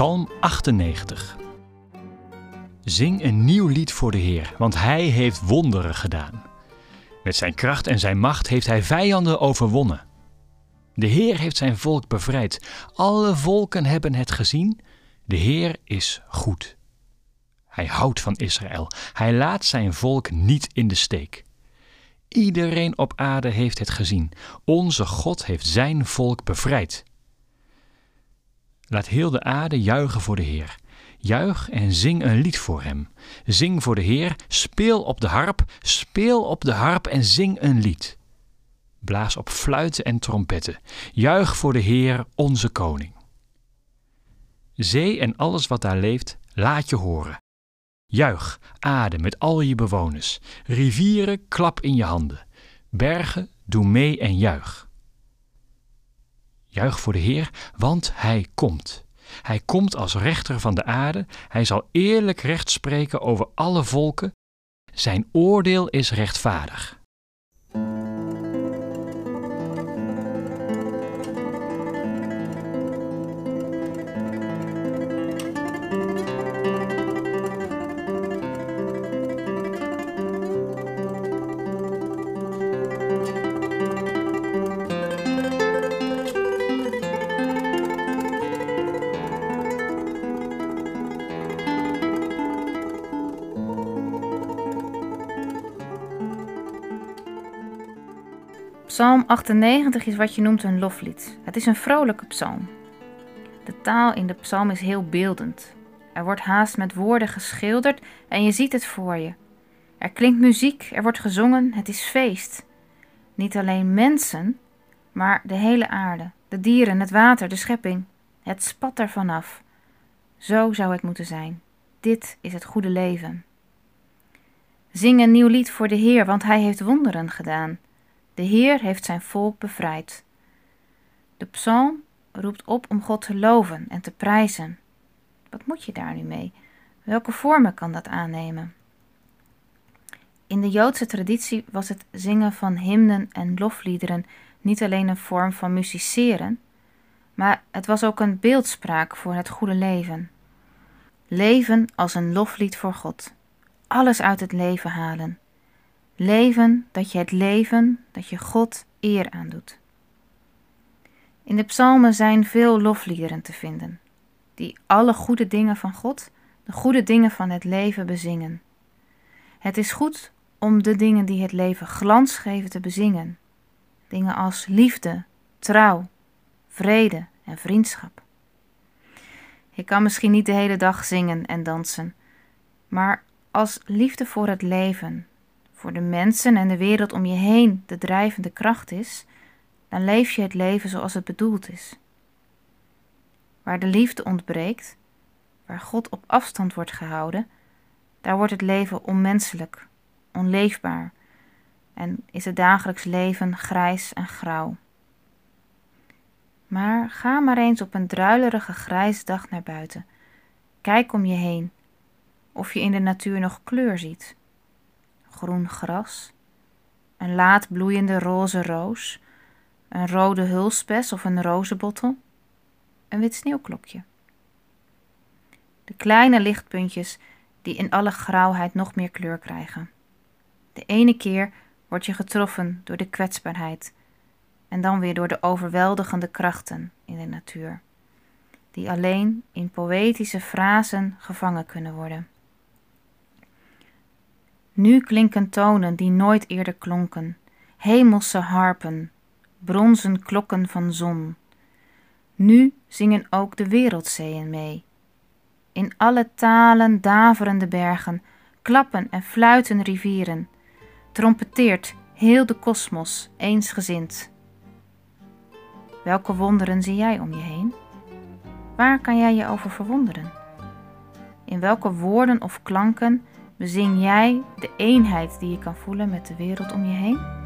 Psalm 98. Zing een nieuw lied voor de Heer, want Hij heeft wonderen gedaan. Met zijn kracht en zijn macht heeft Hij vijanden overwonnen. De Heer heeft zijn volk bevrijd. Alle volken hebben het gezien. De Heer is goed. Hij houdt van Israël. Hij laat zijn volk niet in de steek. Iedereen op aarde heeft het gezien. Onze God heeft zijn volk bevrijd. Laat heel de aarde juichen voor de Heer. Juich en zing een lied voor Hem. Zing voor de Heer, speel op de harp, speel op de harp en zing een lied. Blaas op fluiten en trompetten. Juich voor de Heer, onze Koning. Zee en alles wat daar leeft, laat je horen. Juich, aarde met al je bewoners. Rivieren, klap in je handen. Bergen, doe mee en juich. Juich voor de Heer, want Hij komt. Hij komt als rechter van de aarde. Hij zal eerlijk recht spreken over alle volken. Zijn oordeel is rechtvaardig. Psalm 98 is wat je noemt een loflied. Het is een vrolijke psalm. De taal in de psalm is heel beeldend. Er wordt haast met woorden geschilderd en je ziet het voor je. Er klinkt muziek, er wordt gezongen, het is feest. Niet alleen mensen, maar de hele aarde, de dieren, het water, de schepping. Het spat er vanaf. Zo zou het moeten zijn. Dit is het goede leven. Zing een nieuw lied voor de Heer, want Hij heeft wonderen gedaan. De Heer heeft zijn volk bevrijd. De psalm roept op om God te loven en te prijzen. Wat moet je daar nu mee? Welke vormen kan dat aannemen? In de Joodse traditie was het zingen van hymnen en lofliederen niet alleen een vorm van musiceren, maar het was ook een beeldspraak voor het goede leven. Leven als een loflied voor God. Alles uit het leven halen. Leven dat je het leven, dat je God eer aandoet. In de psalmen zijn veel lofliederen te vinden, die alle goede dingen van God, de goede dingen van het leven bezingen. Het is goed om de dingen die het leven glans geven te bezingen. Dingen als liefde, trouw, vrede en vriendschap. Ik kan misschien niet de hele dag zingen en dansen, maar als liefde voor het leven, voor de mensen en de wereld om je heen de drijvende kracht is, dan leef je het leven zoals het bedoeld is. Waar de liefde ontbreekt, waar God op afstand wordt gehouden, daar wordt het leven onmenselijk, onleefbaar en is het dagelijks leven grijs en grauw. Maar ga maar eens op een druilerige grijze dag naar buiten. Kijk om je heen, of je in de natuur nog kleur ziet groen gras, een laat bloeiende roze roos, een rode hulspes of een rozenbottel, een wit sneeuwklokje. De kleine lichtpuntjes die in alle grauwheid nog meer kleur krijgen. De ene keer word je getroffen door de kwetsbaarheid en dan weer door de overweldigende krachten in de natuur, die alleen in poëtische frasen gevangen kunnen worden. Nu klinken tonen die nooit eerder klonken, hemelse harpen, bronzen klokken van zon. Nu zingen ook de wereldzeeën mee. In alle talen daverende bergen, klappen en fluiten rivieren, trompeteert heel de kosmos eensgezind. Welke wonderen zie jij om je heen? Waar kan jij je over verwonderen? In welke woorden of klanken Bezing jij de eenheid die je kan voelen met de wereld om je heen?